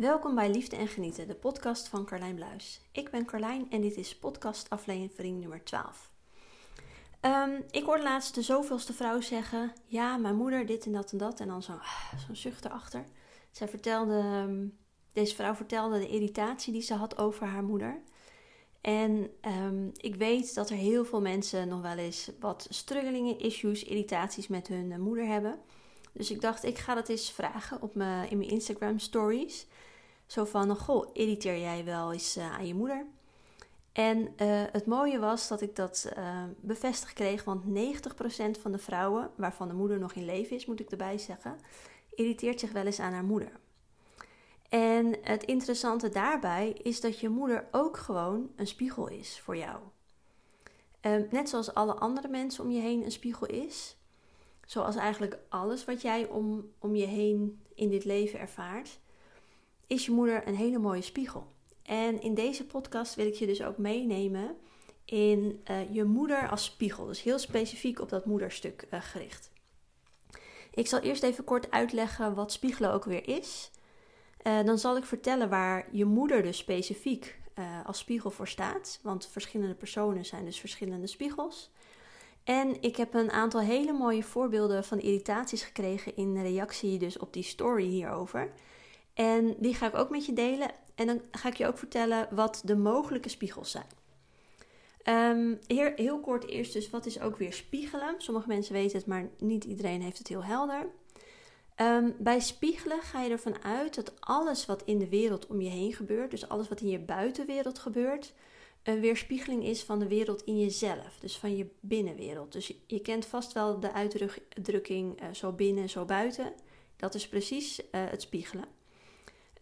Welkom bij Liefde en Genieten, de podcast van Carlijn Bluis. Ik ben Carlijn en dit is podcast aflevering nummer 12. Ehm, ik hoorde laatst de zoveelste vrouw zeggen: Ja, mijn moeder, dit en dat en dat. En dan zo'n zo zucht erachter. Zij vertelde, ehm, deze vrouw vertelde de irritatie die ze had over haar moeder. En ehm, ik weet dat er heel veel mensen nog wel eens wat struggelingen, issues, irritaties met hun eh, moeder hebben. Dus ik dacht, ik ga dat eens vragen op mijn, in mijn Instagram stories. Zo van, goh, irriteer jij wel eens uh, aan je moeder? En uh, het mooie was dat ik dat uh, bevestigd kreeg, want 90% van de vrouwen, waarvan de moeder nog in leven is, moet ik erbij zeggen, irriteert zich wel eens aan haar moeder. En het interessante daarbij is dat je moeder ook gewoon een spiegel is voor jou. Um, net zoals alle andere mensen om je heen een spiegel is, zoals eigenlijk alles wat jij om, om je heen in dit leven ervaart, is je moeder een hele mooie spiegel. En in deze podcast wil ik je dus ook meenemen in uh, je moeder als spiegel. Dus heel specifiek op dat moederstuk uh, gericht. Ik zal eerst even kort uitleggen wat spiegelen ook weer is. Uh, dan zal ik vertellen waar je moeder dus specifiek als spiegel voor staat. Want verschillende personen zijn dus verschillende spiegels. En ik heb een aantal hele mooie voorbeelden van irritaties gekregen in reactie dus op die story hierover. En die ga ik ook met je delen. En dan ga ik je ook vertellen wat de mogelijke spiegels zijn. Um, heel, kort eerst dus, wat is ook weer spiegelen? Sommige mensen weten het, maar niet iedereen heeft het heel helder. Um, bij spiegelen ga je ervan uit dat alles wat in de wereld om je heen gebeurt, dus alles wat in je buitenwereld gebeurt, een weerspiegeling is van de wereld in jezelf, dus van je binnenwereld. Dus je, kent vast wel de uitdrukking uh, zo binnen, zo buiten. Dat is precies uh, het spiegelen.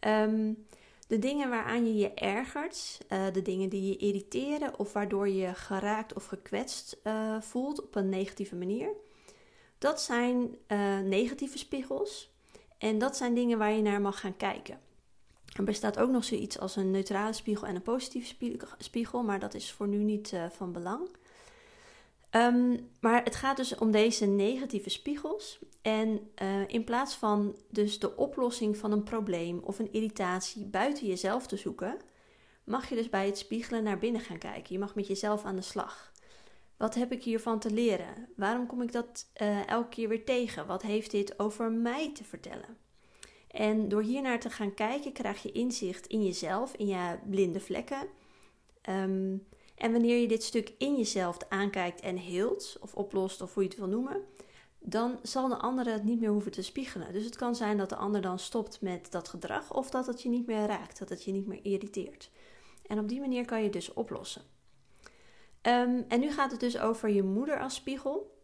Um, de dingen waaraan je je ergert, uh, de dingen die je irriteren of waardoor je geraakt of gekwetst uh, voelt op een negatieve manier, dat zijn uh, negatieve spiegels. En dat zijn dingen waar je naar mag gaan kijken. Er bestaat ook nog zoiets als een neutrale spiegel en een positieve spiegel, maar dat is voor nu niet van belang. Um, maar het gaat dus om deze negatieve spiegels. En uh, in plaats van dus de oplossing van een probleem of een irritatie buiten jezelf te zoeken, mag je dus bij het spiegelen naar binnen gaan kijken. Je mag met jezelf aan de slag. Wat heb ik hiervan te leren? Waarom kom ik dat uh, elke keer weer tegen? Wat heeft dit over mij te vertellen? En door hier naar te gaan kijken, krijg je inzicht in jezelf, in je blinde vlekken. Um, en wanneer je dit stuk in jezelf aankijkt en heelt, of oplost, of hoe je het wil noemen, dan zal de andere het niet meer hoeven te spiegelen. Dus het kan zijn dat de ander dan stopt met dat gedrag, of dat het je niet meer raakt, dat het je niet meer irriteert. En op die manier kan je dus oplossen. Um, en nu gaat het dus over je moeder als spiegel.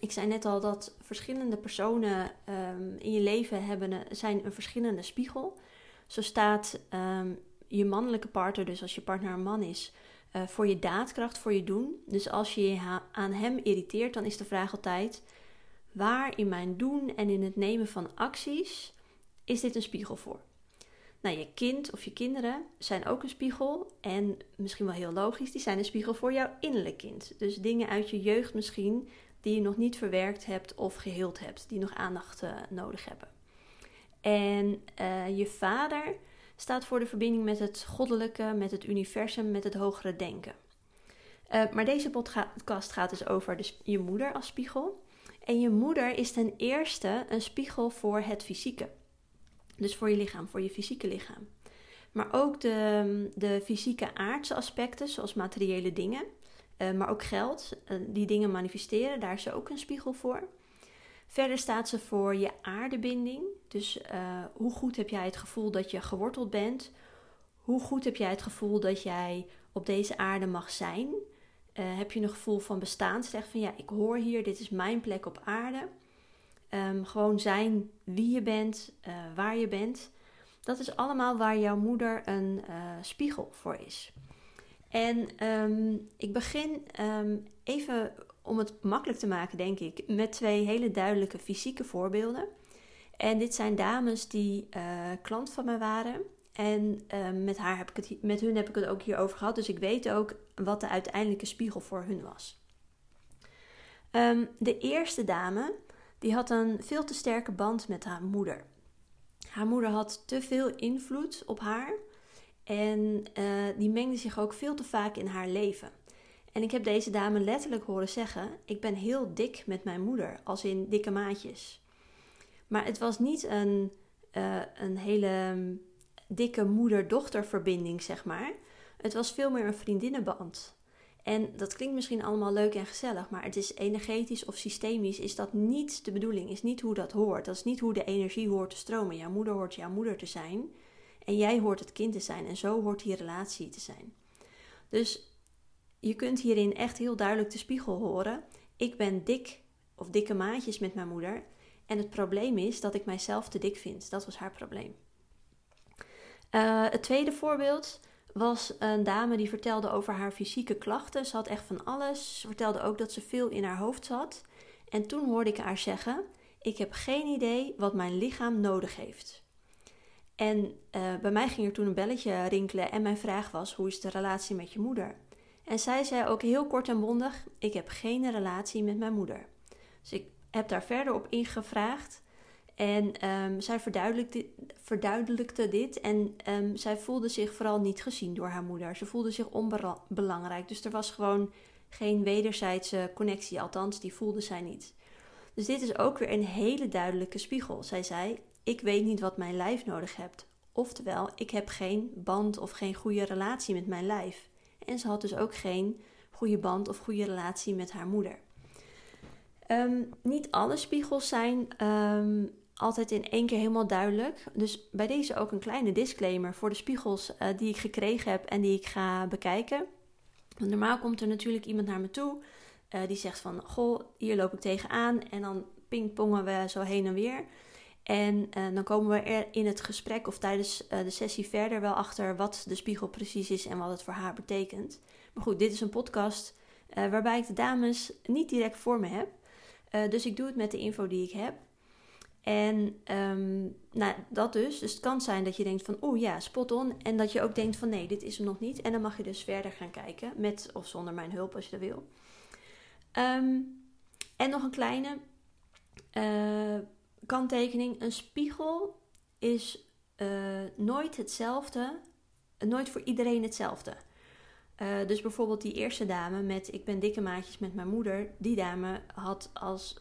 Ik zei net al dat verschillende personen um, in je leven hebben een, zijn een verschillende spiegel. Zo staat um, je mannelijke partner, dus als je partner een man is, uh, voor je daadkracht, voor je doen. Dus als je je aan hem irriteert, dan is de vraag altijd: waar in mijn doen en in het nemen van acties is dit een spiegel voor? Nou, je kind of je kinderen zijn ook een spiegel. En misschien wel heel logisch, die zijn een spiegel voor jouw innerlijk kind. Dus dingen uit je jeugd misschien die je nog niet verwerkt hebt of geheeld hebt, die nog aandacht uh, nodig hebben. En uh, je vader staat voor de verbinding met het goddelijke, met het universum, met het hogere denken. Uh, maar deze podcast gaat dus over je moeder als spiegel. En je moeder is ten eerste een spiegel voor het fysieke. Dus voor je lichaam, voor je fysieke lichaam. Maar ook de, de fysieke aardse aspecten, zoals materiële dingen, uh, maar ook geld, uh, die dingen manifesteren, daar is ze ook een spiegel voor. Verder staat ze voor je aardebinding. Dus uh, hoe goed heb jij het gevoel dat je geworteld bent? Hoe goed heb jij het gevoel dat jij op deze aarde mag zijn? Uh, heb je een gevoel van bestaan? Zeg van ja, ik hoor hier, dit is mijn plek op aarde. Um, gewoon zijn wie je bent, uh, waar je bent. Dat is allemaal waar jouw moeder een spiegel voor is. En um, ik begin um, even om het makkelijk te maken, denk ik, met twee hele duidelijke fysieke voorbeelden. En dit zijn dames die uh, klant van mij waren. En uh, met, haar heb ik het, met hun heb ik het ook hierover gehad. Dus ik weet ook wat de uiteindelijke spiegel voor hun was. Um, de eerste dame, die had een veel te sterke band met haar moeder. Haar moeder had te veel invloed op haar en uh, die mengde zich ook veel te vaak in haar leven. En ik heb deze dame letterlijk horen zeggen: Ik ben heel dik met mijn moeder, als in dikke maatjes. Maar het was niet een, uh, een hele mm, dikke moeder-dochter verbinding, zeg maar. Het was veel meer een vriendinnenband. En dat klinkt misschien allemaal leuk en gezellig, maar het is energetisch of systemisch is dat niet de bedoeling, is niet hoe dat hoort. Dat is niet hoe de energie hoort te stromen. Jouw moeder hoort jouw moeder te zijn en jij hoort het kind te zijn en zo hoort die relatie te zijn. Dus je kunt hierin echt heel duidelijk de spiegel horen. Ik ben dik of dikke maatjes met mijn moeder en het probleem is dat ik mijzelf te dik vind. Dat was haar probleem. Uh, het tweede voorbeeld was een dame die vertelde over haar fysieke klachten. Ze had echt van alles. Ze vertelde ook dat ze veel in haar hoofd zat. En toen hoorde ik haar zeggen: Ik heb geen idee wat mijn lichaam nodig heeft. En uh, bij mij ging er toen een belletje rinkelen en mijn vraag was: Hoe is de relatie met je moeder? En zij zei ook heel kort en bondig: Ik heb geen relatie met mijn moeder. Dus ik heb daar verder op ingevraagd. En um, zij verduidelijkte, verduidelijkte, dit en um, zij voelde zich vooral niet gezien door haar moeder. Ze voelde zich onbelangrijk. Dus er was gewoon geen wederzijdse connectie, althans, die voelde zij niet. Dus dit is ook weer een hele duidelijke spiegel. Zij zei: Ik weet niet wat mijn lijf nodig hebt. Oftewel, ik heb geen band of geen goede relatie met mijn lijf. En ze had dus ook geen goede band of goede relatie met haar moeder. Um, niet alle spiegels zijn altijd in één keer helemaal duidelijk. Dus bij deze ook een kleine disclaimer voor de spiegels uh, die ik gekregen heb en die ik ga bekijken. Want normaal komt er natuurlijk iemand naar me toe uh, die zegt van... Goh, hier loop ik tegenaan en dan pingpongen we zo heen en weer. En uh, dan komen we er in het gesprek of tijdens de sessie verder wel achter wat de spiegel precies is en wat het voor haar betekent. Maar goed, dit is een podcast waarbij ik de dames niet direct voor me heb. dus ik doe het met de info die ik heb. En um, nou, dat dus. Dus het kan zijn dat je denkt van, oeh ja, spot on. En dat je ook denkt van, nee, dit is hem nog niet. En dan mag je dus verder gaan kijken, met of zonder mijn hulp als je dat wil. Um, en nog een kleine kanttekening. Een spiegel is uh, nooit hetzelfde, nooit voor iedereen hetzelfde. Uh, dus bijvoorbeeld die eerste dame met ik ben dikke maatjes met mijn moeder. Die dame had als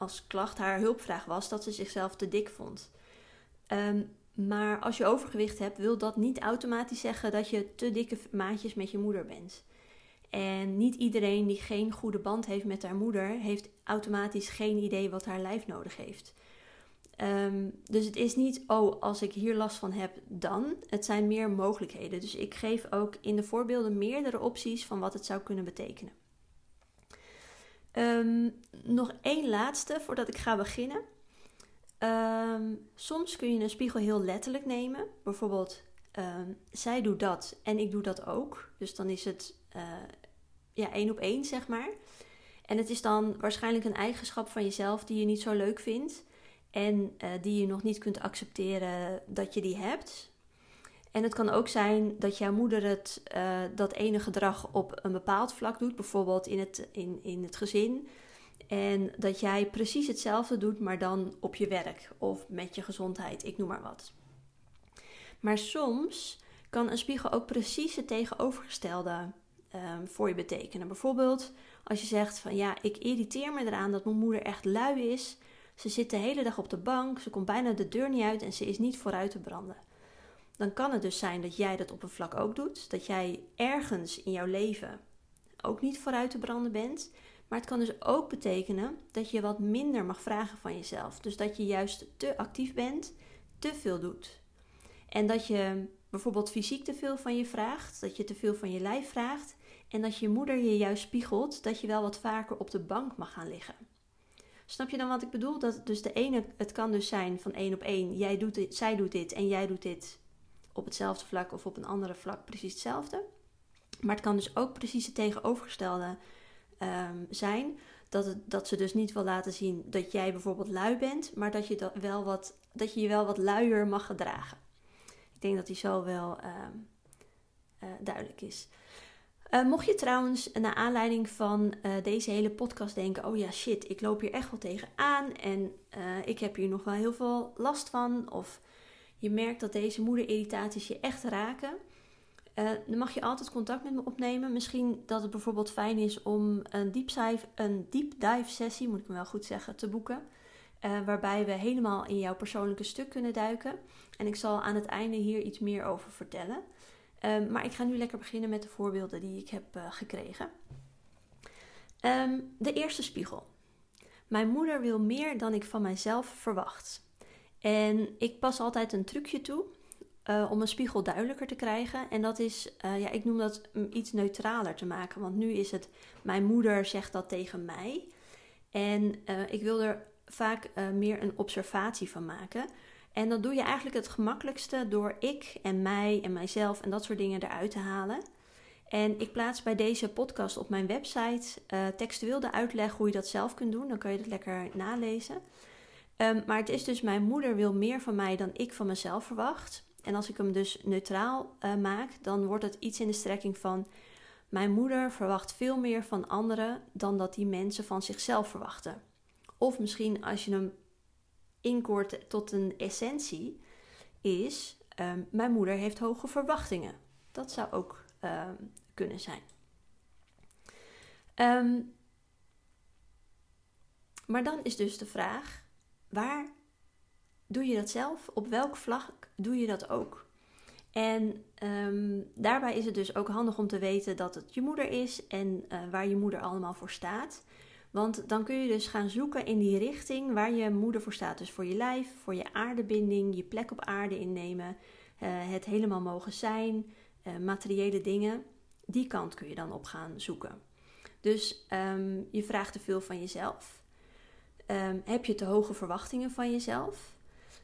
als klacht haar hulpvraag was dat ze zichzelf te dik vond. Um, maar als je overgewicht hebt, wil dat niet automatisch zeggen dat je te dikke maatjes met je moeder bent. En niet iedereen die geen goede band heeft met haar moeder, heeft automatisch geen idee wat haar lijf nodig heeft. Um, dus het is niet, oh, als ik hier last van heb, dan. Het zijn meer mogelijkheden. Dus ik geef ook in de voorbeelden meerdere opties van wat het zou kunnen betekenen. Um, nog één laatste voordat ik ga beginnen. Um, soms kun je een spiegel heel letterlijk nemen. Bijvoorbeeld, zij doet dat en ik doe dat ook. Dus dan is het uh, ja, één op één, zeg maar. En het is dan waarschijnlijk een eigenschap van jezelf die je niet zo leuk vindt. En uh, die je nog niet kunt accepteren dat je die hebt. En het kan ook zijn dat jouw moeder het, uh, dat ene gedrag op een bepaald vlak doet, bijvoorbeeld in het, in, in het gezin. En dat jij precies hetzelfde doet, maar dan op je werk of met je gezondheid, ik noem maar wat. Maar soms kan een spiegel ook precies het tegenovergestelde um, voor je betekenen. Bijvoorbeeld als je zegt van ja, ik irriteer me eraan dat mijn moeder echt lui is. Ze zit de hele dag op de bank, ze komt bijna de deur niet uit en ze is niet vooruit te branden dan kan het dus zijn dat jij dat op een vlak ook doet. Dat jij ergens in jouw leven ook niet vooruit te branden bent. Maar het kan dus ook betekenen dat je wat minder mag vragen van jezelf. Dus dat je juist te actief bent, te veel doet. En dat je bijvoorbeeld fysiek te veel van je vraagt, dat je te veel van je lijf vraagt. En dat je moeder je juist spiegelt dat je wel wat vaker op de bank mag gaan liggen. Snap je dan wat ik bedoel? Dat dus de ene, het kan dus zijn van één op één, jij doet dit, zij doet dit en jij doet dit op hetzelfde vlak of op een andere vlak precies hetzelfde. Maar het kan dus ook precies het tegenovergestelde um, zijn. Dat, het, dat ze dus niet wil laten zien dat jij bijvoorbeeld lui bent, maar dat je, dat wel wat, dat je wel wat luier mag gedragen. Ik denk dat die zo wel uh, uh, duidelijk is. Uh, mocht je trouwens naar aanleiding van uh, deze hele podcast denken: oh ja, shit, ik loop hier echt wel tegenaan en uh, ik heb hier nog wel heel veel last van. Of je merkt dat deze moederirritaties je echt raken, dan mag je altijd contact met me opnemen. Misschien dat het bijvoorbeeld fijn is om een deep dive, een deep dive sessie, moet ik me wel goed zeggen, te boeken. Waarbij we helemaal in jouw persoonlijke stuk kunnen duiken. En ik zal aan het einde hier iets meer over vertellen. Um, maar ik ga nu lekker beginnen met de voorbeelden die ik heb uh, gekregen. Um, de eerste spiegel. Mijn moeder wil meer dan ik van mijzelf verwacht. En ik pas altijd een trucje toe uh, om een spiegel duidelijker te krijgen. En dat is, uh, ja, ik noem dat iets neutraler te maken. Want nu is het, mijn moeder zegt dat tegen mij. En ik wil er vaak meer een observatie van maken. En dat doe je eigenlijk het gemakkelijkste door ik en mij en mijzelf en dat soort dingen eruit te halen. En ik plaats bij deze podcast op mijn website uh, textueel de uitleg hoe je dat zelf kunt doen. Dan kan je dat lekker nalezen. Um, maar het is dus, mijn moeder wil meer van mij dan ik van mezelf verwacht. En als ik hem dus neutraal uh, maak, dan wordt het iets in de strekking van... Mijn moeder verwacht veel meer van anderen dan dat die mensen van zichzelf verwachten. Of misschien als je hem inkort tot een essentie, is... Um, mijn moeder heeft hoge verwachtingen. Dat zou ook um, kunnen zijn. Um, maar dan is dus de vraag: waar doe je dat zelf? Op welk vlak doe je dat ook? En daarbij is het dus ook handig om te weten dat het je moeder is en uh, waar je moeder allemaal voor staat. Want dan kun je dus gaan zoeken in die richting waar je moeder voor staat. Dus voor je lijf, voor je aardebinding, je plek op aarde innemen, uh, het helemaal mogen zijn, uh, materiële dingen die kant kun je dan op gaan zoeken. Dus um, je vraagt te veel van jezelf. Um, heb je te hoge verwachtingen van jezelf?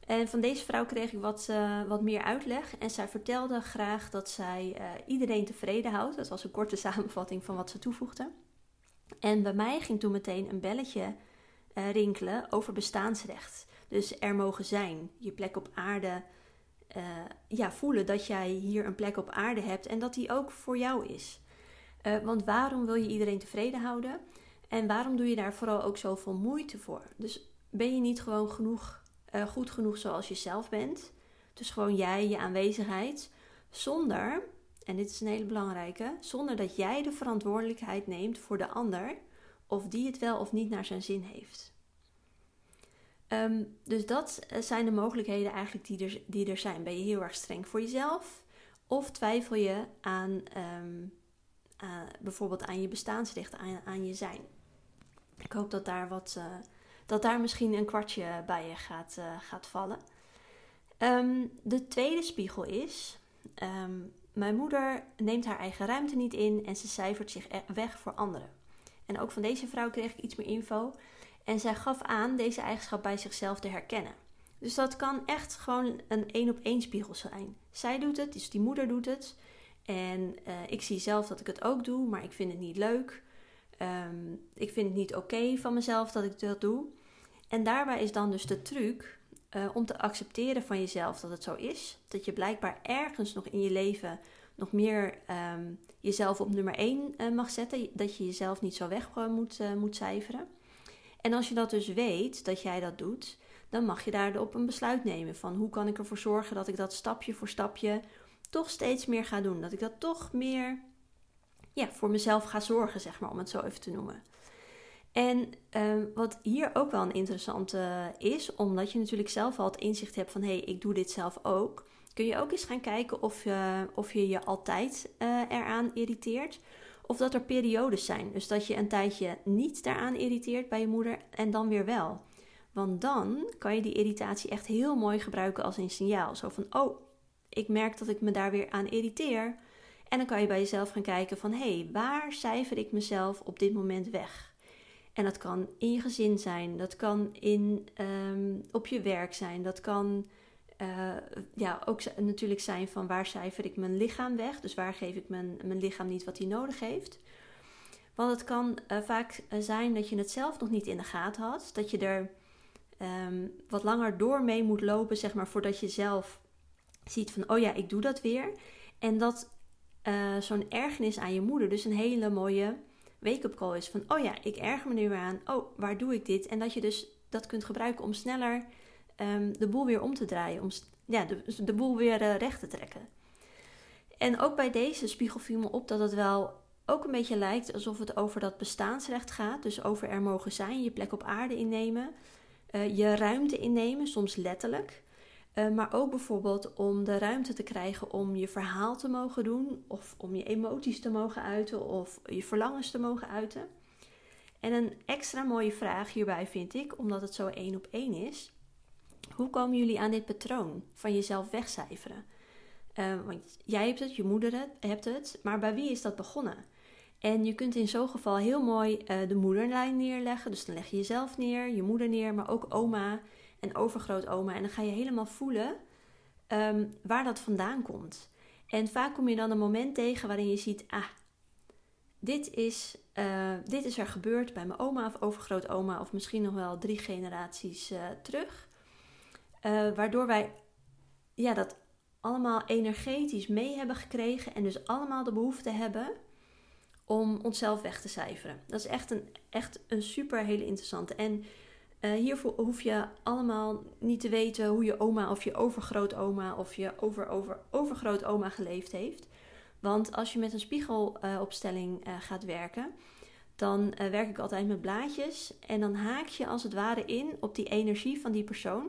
En van deze vrouw kreeg ik wat, uh, wat meer uitleg. En zij vertelde graag dat zij iedereen tevreden houdt. Dat was een korte samenvatting van wat ze toevoegde. En bij mij ging toen meteen een belletje uh, rinkelen over bestaansrecht. Dus er mogen zijn, je plek op aarde uh, ja, voelen dat jij hier een plek op aarde hebt en dat die ook voor jou is. Uh, want waarom wil je iedereen tevreden houden? En waarom doe je daar vooral ook zoveel moeite voor? Dus ben je niet gewoon genoeg, goed genoeg zoals je zelf bent? Dus gewoon jij, je aanwezigheid, zonder, en dit is een hele belangrijke, zonder dat jij de verantwoordelijkheid neemt voor de ander of die het wel of niet naar zijn zin heeft. Um, dus dat eh, zijn de mogelijkheden eigenlijk die er, die er zijn. Ben je heel erg streng voor jezelf? Of twijfel je aan um, uh, bijvoorbeeld aan je bestaansrecht, aan, aan je zijn? Ik hoop dat daar, wat, uh, dat daar misschien een kwartje bij je gaat, gaat vallen. Um, de tweede spiegel is: mijn moeder neemt haar eigen ruimte niet in en ze cijfert zich e-, weg voor anderen. En ook van deze vrouw kreeg ik iets meer info. En zij gaf aan deze eigenschap bij zichzelf te herkennen. Dus dat kan echt gewoon een één op één spiegel zijn. Zij doet het, dus die moeder doet het. En uh, ik zie zelf dat ik het ook doe, maar ik vind het niet leuk. Um, ik vind het niet oké van mezelf dat ik dat doe. En daarbij is dan dus de truc uh, om te accepteren van jezelf dat het zo is. Dat je blijkbaar ergens nog in je leven nog meer um, jezelf op nummer 1 uh, eh, mag zetten. Dat je jezelf niet zo weg moet, moet cijferen. En als je dat dus weet, dat jij dat doet, dan mag je daarop een besluit nemen van hoe kan ik ervoor zorgen dat ik dat stapje voor stapje toch steeds meer ga doen. Dat ik dat toch meer ja, voor mezelf ga zorgen, zeg maar, om het zo even te noemen. En uh, wat hier ook wel een interessante is, omdat je natuurlijk zelf al het inzicht hebt van hé, hey, ik doe dit zelf ook, kun je ook eens gaan kijken of, uh, of je je altijd uh, eraan irriteert. Of dat er periodes zijn. Dus dat je een tijdje niet daaraan irriteert bij je moeder en dan weer wel. Want dan kan je die irritatie echt heel mooi gebruiken als een signaal. Zo van, oh, ik merk dat ik me daar weer aan irriteer. En dan kan je bij jezelf gaan kijken van, hé, hey, waar cijfer ik mezelf op dit moment weg? En dat kan in je gezin zijn, dat kan in, um, op je werk zijn, dat kan uh, ja, ook natuurlijk zijn van waar cijfer ik mijn lichaam weg. Dus waar geef ik mijn, mijn lichaam niet wat hij nodig heeft. Want het kan uh, vaak eh, zijn dat je het zelf nog niet in de gaten had. Dat je er um, wat langer door mee moet lopen, zeg maar, voordat je zelf ziet van, oh ja, ik doe dat weer. En dat zo'n ergernis aan je moeder dus een hele mooie wake-up call is. Van, oh ja, ik erger me nu aan. Oh, waar doe ik dit? En dat je dus dat kunt gebruiken om sneller um, de boel weer om te draaien. Om ja, de, de boel weer recht te trekken. En ook bij deze spiegel viel me op dat het wel ook een beetje lijkt alsof het over dat bestaansrecht gaat. Dus over er mogen zijn, je plek op aarde innemen, uh, je ruimte innemen, soms letterlijk. Uh, maar ook bijvoorbeeld om de ruimte te krijgen om je verhaal te mogen doen, of om je emoties te mogen uiten, of je verlangens te mogen uiten. En een extra mooie vraag hierbij vind ik, omdat het zo één op één is: hoe komen jullie aan dit patroon van jezelf wegcijferen? Uh, want jij hebt het, je moeder hebt het, maar bij wie is dat begonnen? En je kunt in zo'n geval heel mooi uh, de moederlijn neerleggen. Dus dan leg je jezelf neer, je moeder neer, maar ook oma en overgrootoma. En dan ga je helemaal voelen um, waar dat vandaan komt. En vaak kom je dan een moment tegen waarin je ziet: ah, dit is, uh, dit is er gebeurd bij mijn oma of overgrootoma, of misschien nog wel drie generaties uh, terug. waardoor wij ja, dat allemaal energetisch mee hebben gekregen en dus allemaal de behoefte hebben om onszelf weg te cijferen. Dat is echt een, echt een super hele interessante. En uh, hiervoor hoef je allemaal niet te weten hoe je oma of je overgrootoma of je over, over, overgrootoma geleefd heeft. Want als je met een spiegelopstelling uh, gaat werken, dan eh, werk ik altijd met blaadjes. En dan haak je als het ware in op die energie van die persoon.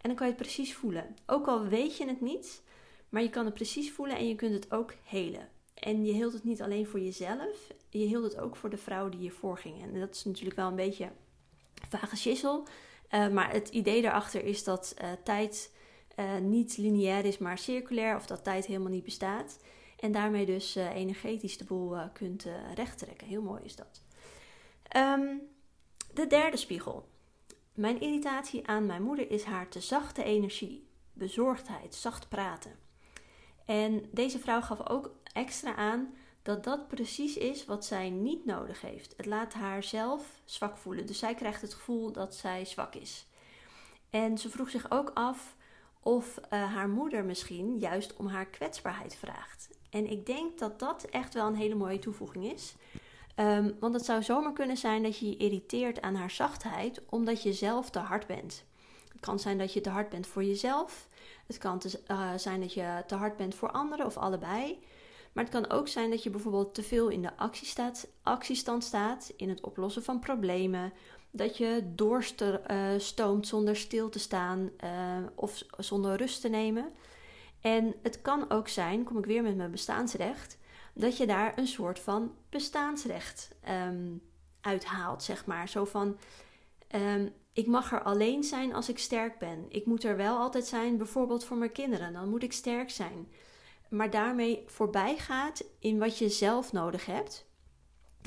En dan kan je het precies voelen. Ook al weet je het niet, maar je kan het precies voelen en je kunt het ook helen. En je hield het niet alleen voor jezelf, je hield het ook voor de vrouw die je voorging. En dat is natuurlijk wel een beetje vage schissel. Uh, maar het idee daarachter is dat uh, tijd uh, niet lineair is, maar circulair. Of dat tijd helemaal niet bestaat. En daarmee dus energetisch de boel kunt rechttrekken. Heel mooi is dat. Um, de derde spiegel. Mijn irritatie aan mijn moeder is haar te zachte energie, bezorgdheid, zacht praten. En deze vrouw gaf ook extra aan dat dat precies is wat zij niet nodig heeft. Het laat haar zelf zwak voelen. Dus zij krijgt het gevoel dat zij zwak is. En ze vroeg zich ook af of uh, haar moeder misschien juist om haar kwetsbaarheid vraagt. En ik denk dat dat echt wel een hele mooie toevoeging is. Um, want het zou zomaar kunnen zijn dat je je irriteert aan haar zachtheid omdat je zelf te hard bent. Het kan zijn dat je te hard bent voor jezelf. Het kan te, uh, zijn dat je te hard bent voor anderen of allebei. Maar het kan ook zijn dat je bijvoorbeeld te veel in de actiestand staat, in het oplossen van problemen. Dat je doorstoomt zonder stil te staan uh, of zonder rust te nemen. En het kan ook zijn, kom ik weer met mijn bestaansrecht, dat je daar een soort van bestaansrecht um, uithaalt, zeg maar. Zo van, um, ik mag er alleen zijn als ik sterk ben. Ik moet er wel altijd zijn, bijvoorbeeld voor mijn kinderen. Dan moet ik sterk zijn maar daarmee voorbij gaat in wat je zelf nodig hebt.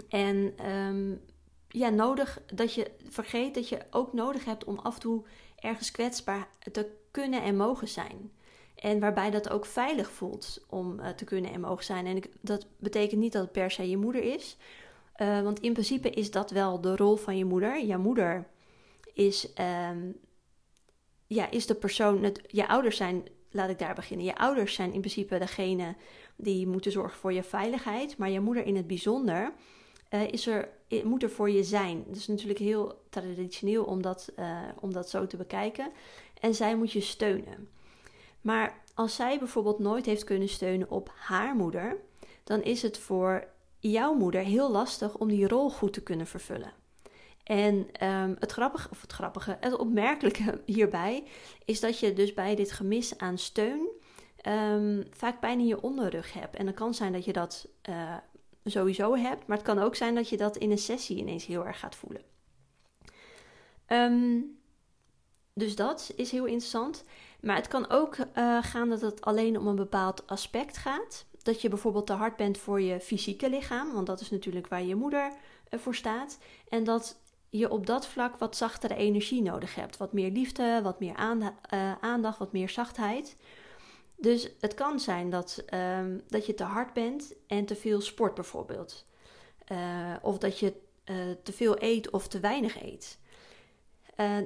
En um, ja, nodig dat je vergeet dat je ook nodig hebt om af en toe ergens kwetsbaar te kunnen en mogen zijn. En waarbij dat ook veilig voelt om uh, te kunnen en mogen zijn. En dat betekent niet dat het per se je moeder is. Uh, want in principe is dat wel de rol van je moeder. Je moeder is, um, ja, is de persoon. Je ouders zijn laat ik daar beginnen. Je ouders zijn in principe degene die moeten zorgen voor je veiligheid, maar je moeder in het bijzonder uh, is er, moet er voor je zijn. Het is natuurlijk heel traditioneel om dat, uh, om dat zo te bekijken. En zij moet je steunen. Maar als zij bijvoorbeeld nooit heeft kunnen steunen op haar moeder, dan is het voor jouw moeder heel lastig om die rol goed te kunnen vervullen. En um, het grappige, of het grappige, het opmerkelijke hierbij is dat je dus bij dit gemis aan steun um, vaak pijn in je onderrug hebt. En dan kan zijn dat je dat uh, sowieso hebt, maar het kan ook zijn dat je dat in een sessie ineens heel erg gaat voelen. Um, dus dat is heel interessant. Maar het kan ook uh, gaan dat het alleen om een bepaald aspect gaat. Dat je bijvoorbeeld te hard bent voor je fysieke lichaam, want dat is natuurlijk waar je moeder uh, voor staat. En dat je op dat vlak wat zachtere energie nodig hebt. Wat meer liefde, wat meer uh, aandacht, wat meer zachtheid. Dus het kan zijn dat, um, dat je te hard bent en te veel sport bijvoorbeeld. Uh, of dat je uh, te veel eet of te weinig eet.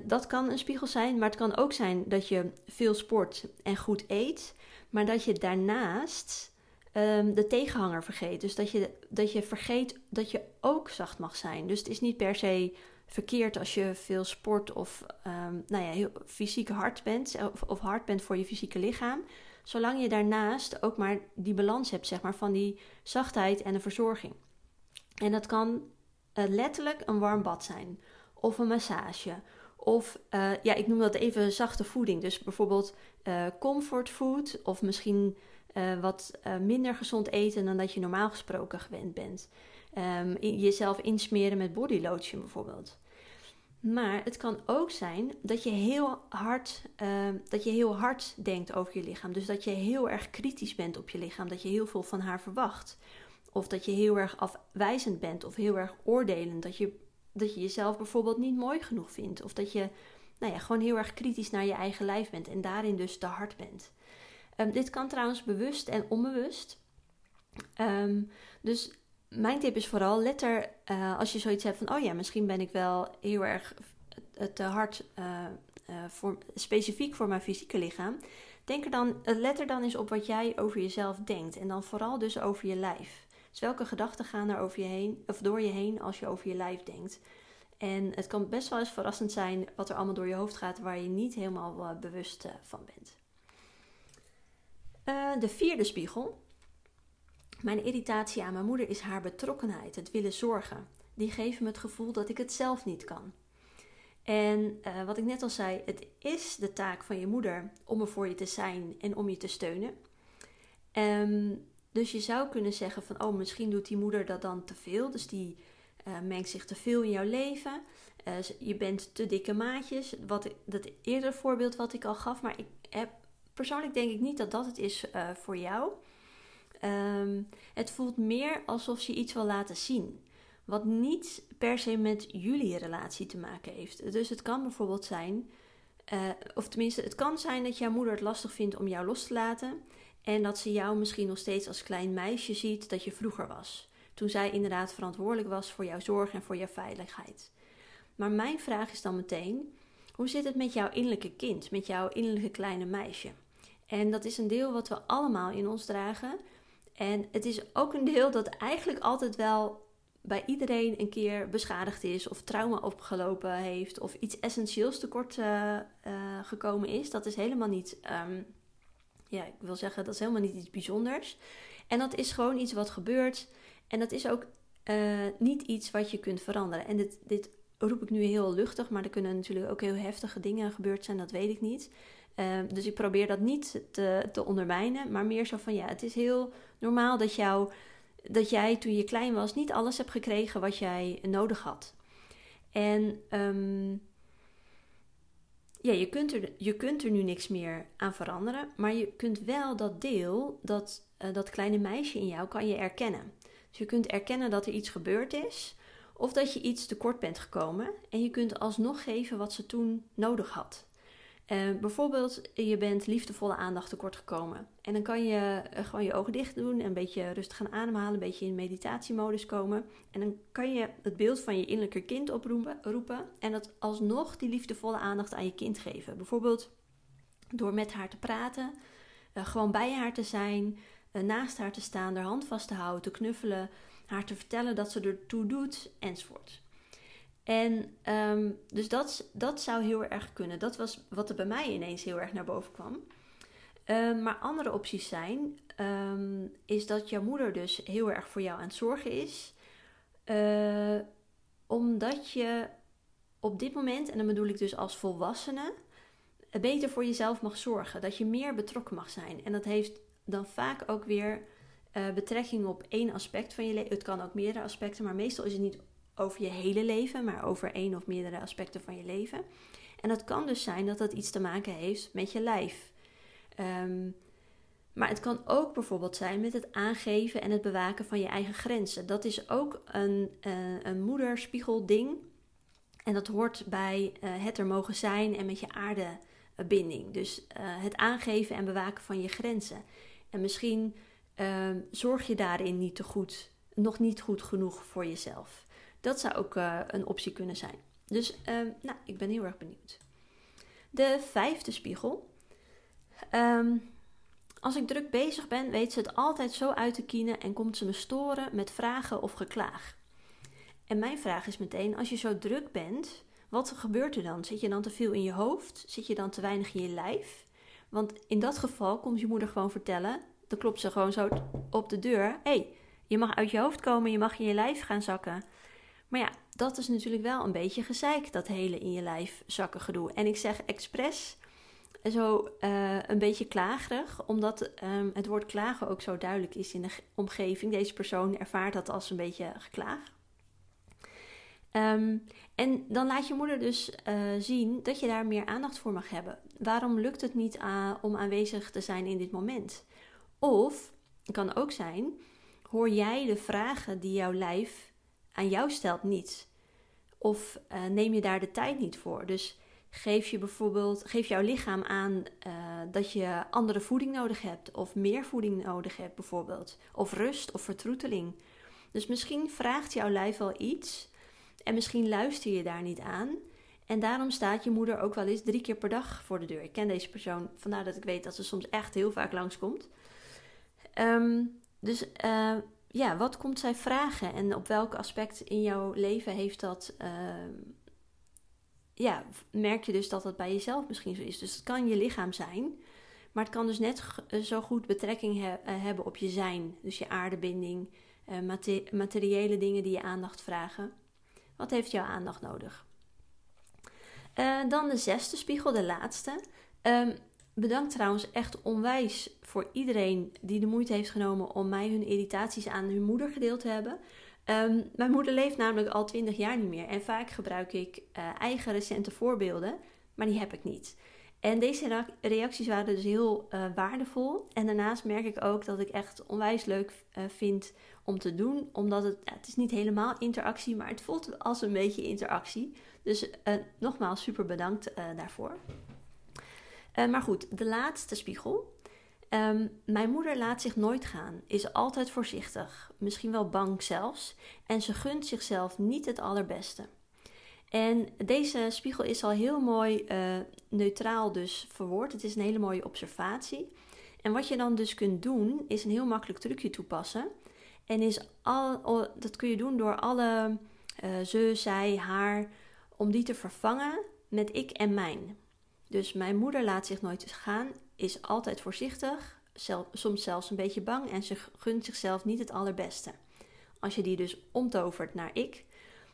dat kan een spiegel zijn, maar het kan ook zijn dat je veel sport en goed eet, maar dat je daarnaast um, de tegenhanger vergeet. Dus dat je, dat je vergeet dat je ook zacht mag zijn. Dus het is niet per se verkeerd als je veel sport of ehm, nou ja, heel fysiek hard bent of, of hard bent voor je fysieke lichaam. Zolang je daarnaast ook maar die balans hebt, zeg maar, van die zachtheid en de verzorging. En dat kan uh, letterlijk een warm bad zijn, of een massage, of uh, ja, ik noem dat even zachte voeding. Dus bijvoorbeeld uh, comfort food, of misschien wat minder gezond eten dan dat je normaal gesproken gewend bent. Um, jezelf insmeren met body lotion bijvoorbeeld. Maar het kan ook zijn dat je heel hard, uh, dat je heel hard denkt over je lichaam. Dus dat je heel erg kritisch bent op je lichaam. Dat je heel veel van haar verwacht. Of dat je heel erg afwijzend bent of heel erg oordelend. Dat je, dat je jezelf bijvoorbeeld niet mooi genoeg vindt. Of dat je nou ja, gewoon heel erg kritisch naar je eigen lijf bent en daarin dus te hard bent. Um, dit kan trouwens bewust en onbewust. Dus mijn tip is vooral, let er uh, als je zoiets hebt van, oh ja, misschien ben ik wel heel erg te hard, uh, uh, voor, specifiek voor mijn fysieke lichaam. Denk er dan, let er dan eens op wat jij over jezelf denkt. En dan vooral dus over je lijf. Dus welke gedachten gaan er over je heen, of door je heen als je over je lijf denkt. En het kan best wel eens verrassend zijn wat er allemaal door je hoofd gaat waar je niet helemaal bewust van bent. de vierde spiegel mijn irritatie aan mijn moeder is haar betrokkenheid, het willen zorgen. Die geven me het gevoel dat ik het zelf niet kan. En uh, wat ik net al zei, het is de taak van je moeder om er voor je te zijn en om je te steunen. Um, dus je zou kunnen zeggen van, oh, misschien doet die moeder dat dan te veel. Dus die uh, mengt zich te veel in jouw leven. Uh, je bent te dikke maatjes. Wat dat eerder voorbeeld wat ik al gaf. Maar ik heb, persoonlijk denk ik niet dat dat het is voor jou. Um, het voelt meer alsof je iets wil laten zien. Wat niet per se met jullie relatie te maken heeft. Dus het kan bijvoorbeeld zijn, uh, of tenminste, het kan zijn dat jouw moeder het lastig vindt om jou los te laten. En dat ze jou misschien nog steeds als klein meisje ziet dat je vroeger was. Toen zij inderdaad verantwoordelijk was voor jouw zorg en voor jouw veiligheid. Maar mijn vraag is dan meteen: hoe zit het met jouw innerlijke kind, met jouw innerlijke kleine meisje? En dat is een deel wat we allemaal in ons dragen, en het is ook een deel dat eigenlijk altijd wel bij iedereen een keer beschadigd is, of trauma opgelopen heeft, of iets essentieels tekort uh, uh, gekomen is. Dat is helemaal niet, um, ja, ik wil zeggen, dat is helemaal niet iets bijzonders. En dat is gewoon iets wat gebeurt. En dat is ook uh, niet iets wat je kunt veranderen. En dit, dit roep ik nu heel luchtig, maar er kunnen natuurlijk ook heel heftige dingen gebeurd zijn, dat weet ik niet. Ehm, dus ik probeer dat niet te, te ondermijnen, maar meer zo van ja, het is heel normaal dat, jou, dat jij toen je klein was niet alles hebt gekregen wat jij nodig had. En um, ja, je kunt, er, je kunt er nu niks meer aan veranderen, maar je kunt wel dat deel, dat, uh, dat kleine meisje in jou, kan je erkennen. Dus je kunt erkennen dat er iets gebeurd is, of dat je iets tekort bent gekomen en je kunt alsnog geven wat ze toen nodig had. Uh, bijvoorbeeld, je bent liefdevolle aandacht tekort gekomen. En dan kan je uh, gewoon je ogen dicht doen en een beetje rustig gaan ademhalen, een beetje in meditatiemodus komen. En dan kan je het beeld van je innerlijke kind oproepen roepen, en dat alsnog die liefdevolle aandacht aan je kind geven. Bijvoorbeeld door met haar te praten, uh, gewoon bij haar te zijn, naast haar te staan, haar hand vast te houden, te knuffelen, haar te vertellen dat ze ertoe doet, enzovoort. En um, dus dat, dat zou heel erg kunnen. Dat was wat er bij mij ineens heel erg naar boven kwam. Um, maar andere opties zijn, um, is dat jouw moeder dus heel erg voor jou aan het zorgen is. Uh, omdat je op dit moment, en dan bedoel ik dus als volwassene, beter voor jezelf mag zorgen. Dat je meer betrokken mag zijn. En dat heeft dan vaak ook weer uh, betrekking op één aspect van je leven. Het kan ook meerdere aspecten, maar meestal is het niet over je hele leven, maar over één of meerdere aspecten van je leven. En dat kan dus zijn dat dat iets te maken heeft met je lijf. Um, maar het kan ook bijvoorbeeld zijn met het aangeven en het bewaken van je eigen grenzen. Dat is ook een, uh, een moederspiegelding. En dat hoort bij uh, het er mogen zijn en met je aardebinding. Dus uh, het aangeven en bewaken van je grenzen. En misschien ehm, zorg je daarin niet te goed, nog niet goed genoeg voor jezelf. Dat zou ook uh, een optie kunnen zijn. Dus uh, nou, ik ben heel erg benieuwd. De vijfde spiegel. Um, als ik druk bezig ben, weet ze het altijd zo uit te kienen en komt ze me storen met vragen of geklaag. En mijn vraag is meteen, als je zo druk bent, wat gebeurt er dan? Zit je dan te veel in je hoofd? Zit je dan te weinig in je lijf? Want in dat geval komt je moeder gewoon vertellen, dan klopt ze gewoon zo op de deur. Hé, hey, je mag uit je hoofd komen, je mag in je lijf gaan zakken. Maar ja, dat is natuurlijk wel een beetje gezeik, dat hele in je lijf zakken gedoe. En ik zeg expres zo uh, een beetje klagerig, omdat um, het woord klagen ook zo duidelijk is in de omgeving. Deze persoon ervaart dat als een beetje geklaag. Um, en dan laat je moeder dus uh, zien dat je daar meer aandacht voor mag hebben. Waarom lukt het niet om aanwezig te zijn in dit moment? Of, het kan ook zijn, hoor jij de vragen die jouw lijf aan jou stelt niet? Of uh, neem je daar de tijd niet voor? Dus geef je bijvoorbeeld, geef jouw lichaam aan dat je andere voeding nodig hebt, of meer voeding nodig hebt, bijvoorbeeld, of rust of vertroeteling. Dus misschien vraagt jouw lijf wel iets en misschien luister je daar niet aan. En daarom staat je moeder ook wel eens drie keer per dag voor de deur. Ik ken deze persoon, vandaar dat ik weet dat ze soms echt heel vaak langskomt. Um, dus uh, ja, wat komt zij vragen en op welk aspect in jouw leven heeft dat. Uh, ja, merk je dus dat dat bij jezelf misschien zo is. Dus het kan je lichaam zijn, maar het kan dus net zo goed betrekking he uh, hebben op je zijn. Dus je aardebinding, uh, materiële dingen die je aandacht vragen. Wat heeft jouw aandacht nodig? Dan de zesde spiegel, de laatste. Um, bedankt trouwens echt onwijs voor iedereen die de moeite heeft genomen om mij hun irritaties aan hun moeder gedeeld te hebben. Um, mijn moeder leeft namelijk al 20 jaar niet meer en vaak gebruik ik uh, eigen recente voorbeelden, maar die heb ik niet. En deze reacties waren dus heel uh, waardevol. En daarnaast merk ik ook dat ik echt onwijs leuk uh, vind om te doen. Omdat het, het is niet helemaal interactie, maar het voelt als een beetje interactie. Dus nogmaals super bedankt daarvoor. Maar goed, de laatste spiegel. Um, mijn moeder laat zich nooit gaan, is altijd voorzichtig, misschien wel bang zelfs. En ze gunt zichzelf niet het allerbeste. En deze spiegel is al heel mooi uh, neutraal dus verwoord. Het is een hele mooie observatie. En wat je dan dus kunt doen, is een heel makkelijk trucje toepassen. En is al, dat kun je doen door alle uh, ze, zij, haar, om die te vervangen met ik en mijn. Dus mijn moeder laat zich nooit gaan, is altijd voorzichtig, soms zelfs een beetje bang en ze gunt zichzelf niet het allerbeste. Als je die dus omtovert naar ik,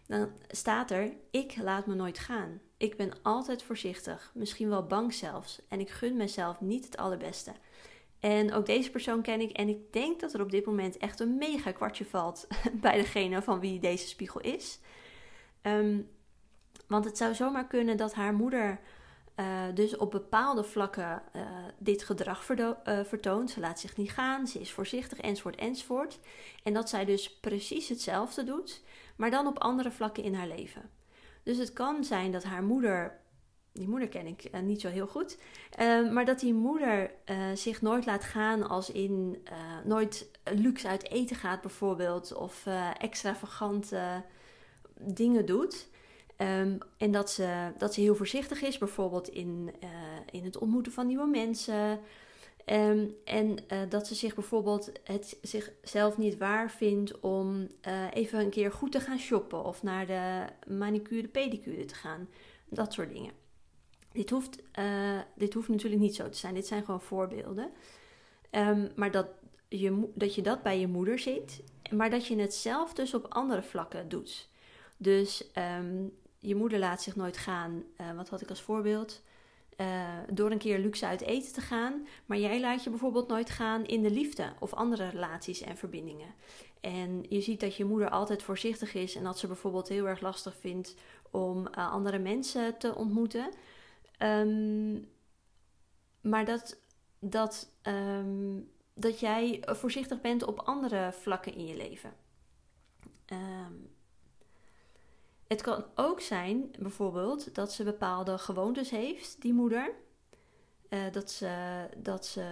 dan staat er: Ik laat me nooit gaan. Ik ben altijd voorzichtig, misschien wel bang zelfs, en ik gun mezelf niet het allerbeste. En ook deze persoon ken ik en ik denk dat er op dit moment echt een mega kwartje valt bij degene van wie deze spiegel is. Um, want het zou zomaar kunnen dat haar moeder uh, dus op bepaalde vlakken uh, dit gedrag uh, vertoont. Ze laat zich niet gaan, ze is voorzichtig, enzovoort, enzovoort. En dat zij dus precies hetzelfde doet, maar dan op andere vlakken in haar leven. Dus het kan zijn dat haar moeder, die moeder ken ik niet zo heel goed, maar dat die moeder zich nooit laat gaan als in nooit luxe uit eten gaat bijvoorbeeld, of extravagante dingen doet. Um, en dat ze, dat ze heel voorzichtig is, bijvoorbeeld in, in het ontmoeten van nieuwe mensen. Um, en uh, dat ze zich bijvoorbeeld het zichzelf niet waar vindt om uh, even een keer goed te gaan shoppen of naar de manicure, pedicure te gaan. Dat soort dingen. Dit hoeft, dit hoeft natuurlijk niet zo te zijn. Dit zijn gewoon voorbeelden. Um, maar dat je, dat je dat bij je moeder ziet, maar dat je het zelf dus op andere vlakken doet. Dus je moeder laat zich nooit gaan. wat had ik als voorbeeld? Uh, door een keer luxe uit eten te gaan. Maar jij laat je bijvoorbeeld nooit gaan in de liefde of andere relaties en verbindingen. En je ziet dat je moeder altijd voorzichtig is en dat ze bijvoorbeeld heel erg lastig vindt om uh, andere mensen te ontmoeten. Um, maar dat, dat, um, dat jij voorzichtig bent op andere vlakken in je leven. Um, het kan ook zijn, bijvoorbeeld, dat ze bepaalde gewoontes heeft, die moeder. Uh, dat, ze, dat ze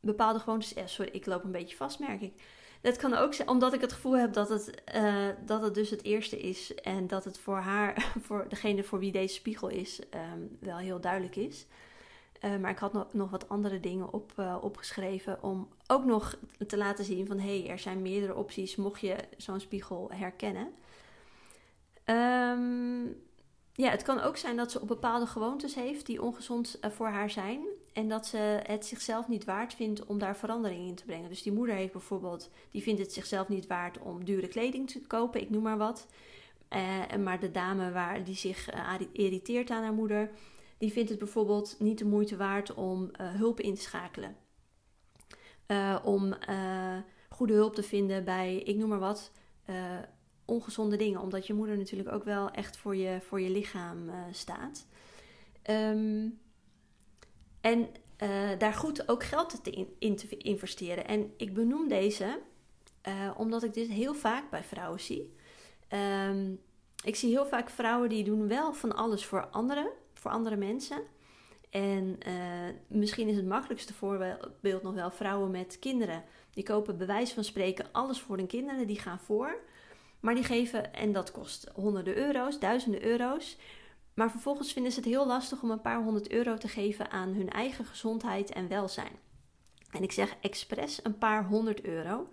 bepaalde gewoontes. Eh, sorry, ik loop een beetje vast, merk ik. Dat kan ook zijn, omdat ik het gevoel heb dat het, uh, dat het dus het eerste is. En dat het voor haar, voor degene voor wie deze spiegel is, um, wel heel duidelijk is. Uh, maar ik had nog, nog wat andere dingen op, opgeschreven om ook nog te laten zien van hé, hey, er zijn meerdere opties mocht je zo'n spiegel herkennen. Ehm, ja, het kan ook zijn dat ze op bepaalde gewoontes heeft die ongezond uh, voor haar zijn. En dat ze het zichzelf niet waard vindt om daar verandering in te brengen. Dus die moeder heeft bijvoorbeeld, die vindt het zichzelf niet waard om dure kleding te kopen, ik noem maar wat. Uh, maar de dame waar, die zich uh, irriteert aan haar moeder, die vindt het bijvoorbeeld niet de moeite waard om hulp in te schakelen. om goede hulp te vinden bij, ik noem maar wat, ongezonde dingen. Omdat je moeder natuurlijk ook wel echt voor je, voor je lichaam staat. Um, en uh, daar goed ook geld in, te investeren. En ik benoem deze uh, omdat ik dit heel vaak bij vrouwen zie. Um, ik zie heel vaak vrouwen die doen wel van alles voor anderen, voor andere mensen. En misschien is het makkelijkste voorbeeld nog wel vrouwen met kinderen. Die kopen bewijs van spreken alles voor hun kinderen, die gaan voor. Maar die geven, en dat kost honderden euro's, duizenden euro's. Maar vervolgens vinden ze het heel lastig om een paar honderd euro te geven aan hun eigen gezondheid en welzijn. En ik zeg expres een paar honderd euro.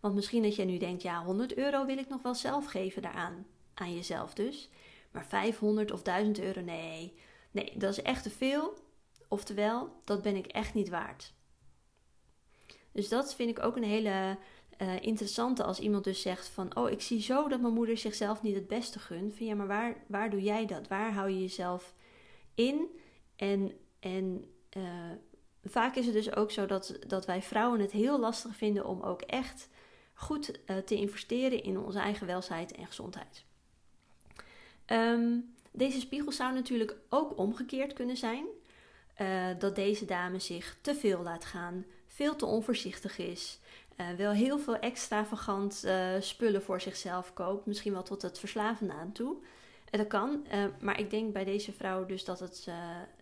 Want misschien dat je nu denkt, ja, 100 euro wil ik nog wel zelf geven daaraan. Aan jezelf dus. Maar 500 of 1000 euro, nee. Nee, dat is echt te veel. Oftewel, dat ben ik echt niet waard. Dus dat vind ik ook een hele uh, interessante als iemand dus zegt van... oh, ik zie zo dat mijn moeder zichzelf niet het beste gunt. Van ja, maar waar, waar doe jij dat? Waar hou je jezelf in? En, en uh, vaak is het dus ook zo dat, dat wij vrouwen het heel lastig vinden... om ook echt goed uh, te investeren in onze eigen welzijn en gezondheid. Um, deze spiegel zou natuurlijk ook omgekeerd kunnen zijn... dat deze dame zich te veel laat gaan, veel te onvoorzichtig is, uh, wel heel veel extravagant uh, spullen voor zichzelf koopt. Misschien wel tot het verslavende aan toe. Uh, dat kan, maar ik denk bij deze vrouw dus dat het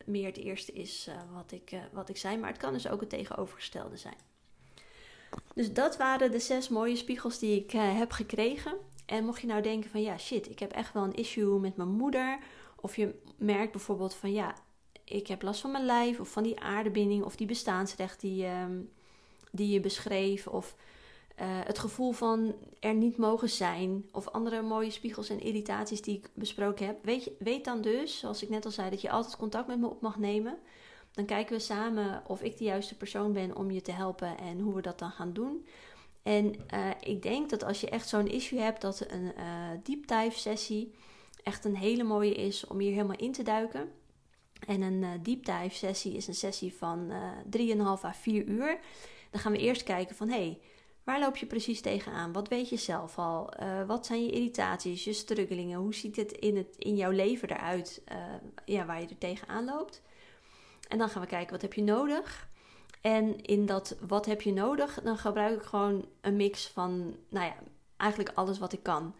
meer het eerste is wat, ik, wat ik zei. Maar het kan dus ook het tegenovergestelde zijn. Dus dat waren de zes mooie spiegels die ik heb gekregen. En mocht je nou denken van ja shit, ik heb echt wel een issue met mijn moeder. Of je merkt bijvoorbeeld van ja, ik heb last van mijn lijf of van die aardebinding of die bestaansrecht die, ehm, die je beschreef. Of uh, het gevoel van er niet mogen zijn. Of andere mooie spiegels en irritaties die ik besproken heb. Weet, weet dan dus, zoals ik net al zei, dat je altijd contact met me op mag nemen. Dan kijken we samen of ik de juiste persoon ben om je te helpen en hoe we dat dan gaan doen. En uh, ik denk dat als je echt zo'n issue hebt, dat een uh, deep dive sessie echt een hele mooie is om hier helemaal in te duiken. En een deep dive sessie is een sessie van 3,5 à 4 uur. Dan gaan we eerst kijken van hé, hey, waar loop je precies tegenaan? Wat weet je zelf al? Uh, wat zijn je irritaties, je struggelingen? Hoe ziet het in, het, in jouw leven eruit uh, ja, waar je er tegenaan loopt? En dan gaan we kijken wat heb je nodig. En in dat wat heb je nodig, dan gebruik ik gewoon een mix van, nou ja, eigenlijk alles wat ik kan.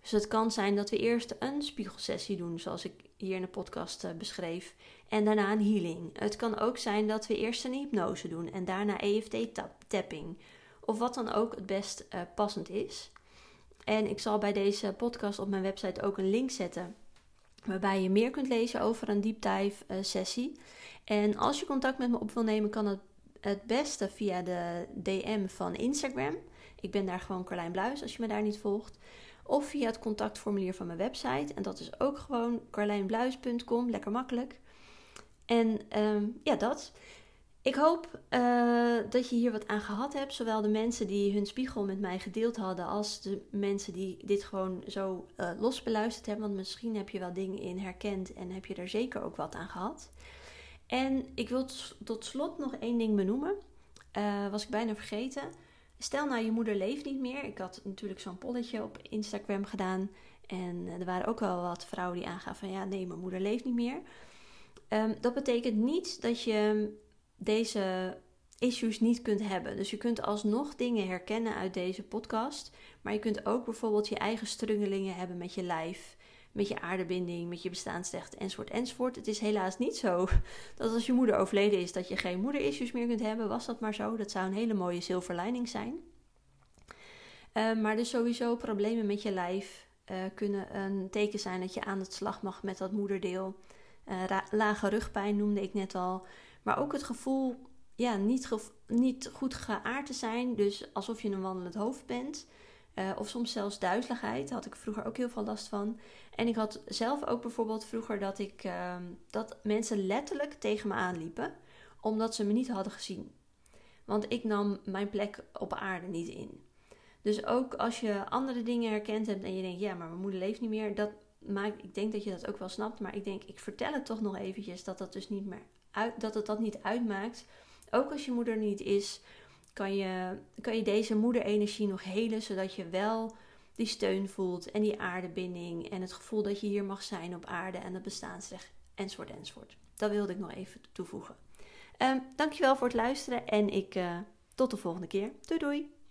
Dus het kan zijn dat we eerst een spiegelsessie doen, zoals ik hier in de podcast uh, beschreef, en daarna een healing. Het kan ook zijn dat we eerst een hypnose doen en daarna EFT-tapping, of wat dan ook het best uh, passend is. En ik zal bij deze podcast op mijn website ook een link zetten waarbij je meer kunt lezen over een deep dive uh, sessie. En als je contact met me op wil nemen, kan het het beste via de DM van Instagram. Ik ben daar gewoon Carlijn Bluis als je me daar niet volgt. Of via het contactformulier van mijn website. En dat is ook gewoon carlijnbluis.com. Lekker makkelijk. En ehm, ja, dat. Ik hoop uh, dat je hier wat aan gehad hebt. Zowel de mensen die hun spiegel met mij gedeeld hadden, als de mensen die dit gewoon zo uh, los beluisterd hebben. Want misschien heb je wel dingen in herkend en heb je er zeker ook wat aan gehad. En ik wil tot slot nog één ding benoemen. Uh, was ik bijna vergeten. Stel nou, je moeder leeft niet meer. Ik had natuurlijk zo'n polletje op Instagram gedaan. En er waren ook wel wat vrouwen die aangaven van ja, nee, mijn moeder leeft niet meer. Um, dat betekent niet dat je deze issues niet kunt hebben. Dus je kunt alsnog dingen herkennen uit deze podcast. Maar je kunt ook bijvoorbeeld je eigen strungelingen hebben met je lijf met je aardebinding, met je bestaansrecht enzovoort enzovoort. Het is helaas niet zo dat als je moeder overleden is dat je geen moederissues meer kunt hebben. Was dat maar zo? Dat zou een hele mooie zilverlining zijn. Uh, maar dus sowieso problemen met je lijf uh, kunnen een teken zijn dat je aan het slag mag met dat moederdeel. Uh, lage rugpijn noemde ik net al. Maar ook het gevoel ja, niet, niet goed geaard te zijn. Dus alsof je een wandelend hoofd bent. Uh, of soms zelfs duizeligheid. Daar had ik vroeger ook heel veel last van. En ik had zelf ook bijvoorbeeld vroeger dat ik uh, dat mensen letterlijk tegen me aanliepen, omdat ze me niet hadden gezien. Want ik nam mijn plek op aarde niet in. Dus ook als je andere dingen herkend hebt en je denkt, ja, maar mijn moeder leeft niet meer, dat maakt, ik denk dat je dat ook wel snapt, maar ik denk, ik vertel het toch nog eventjes dat dat dus niet meer uit, dat het dat niet uitmaakt. Ook als je moeder niet is, kan je, kan je deze moederenergie nog helen, zodat je wel die steun voelt en die aardebinding en het gevoel dat je hier mag zijn op aarde en het bestaansrecht enzovoort enzovoort. Dat wilde ik nog even toevoegen. Um, dankjewel voor het luisteren en ik uh, tot de volgende keer. Doei doei!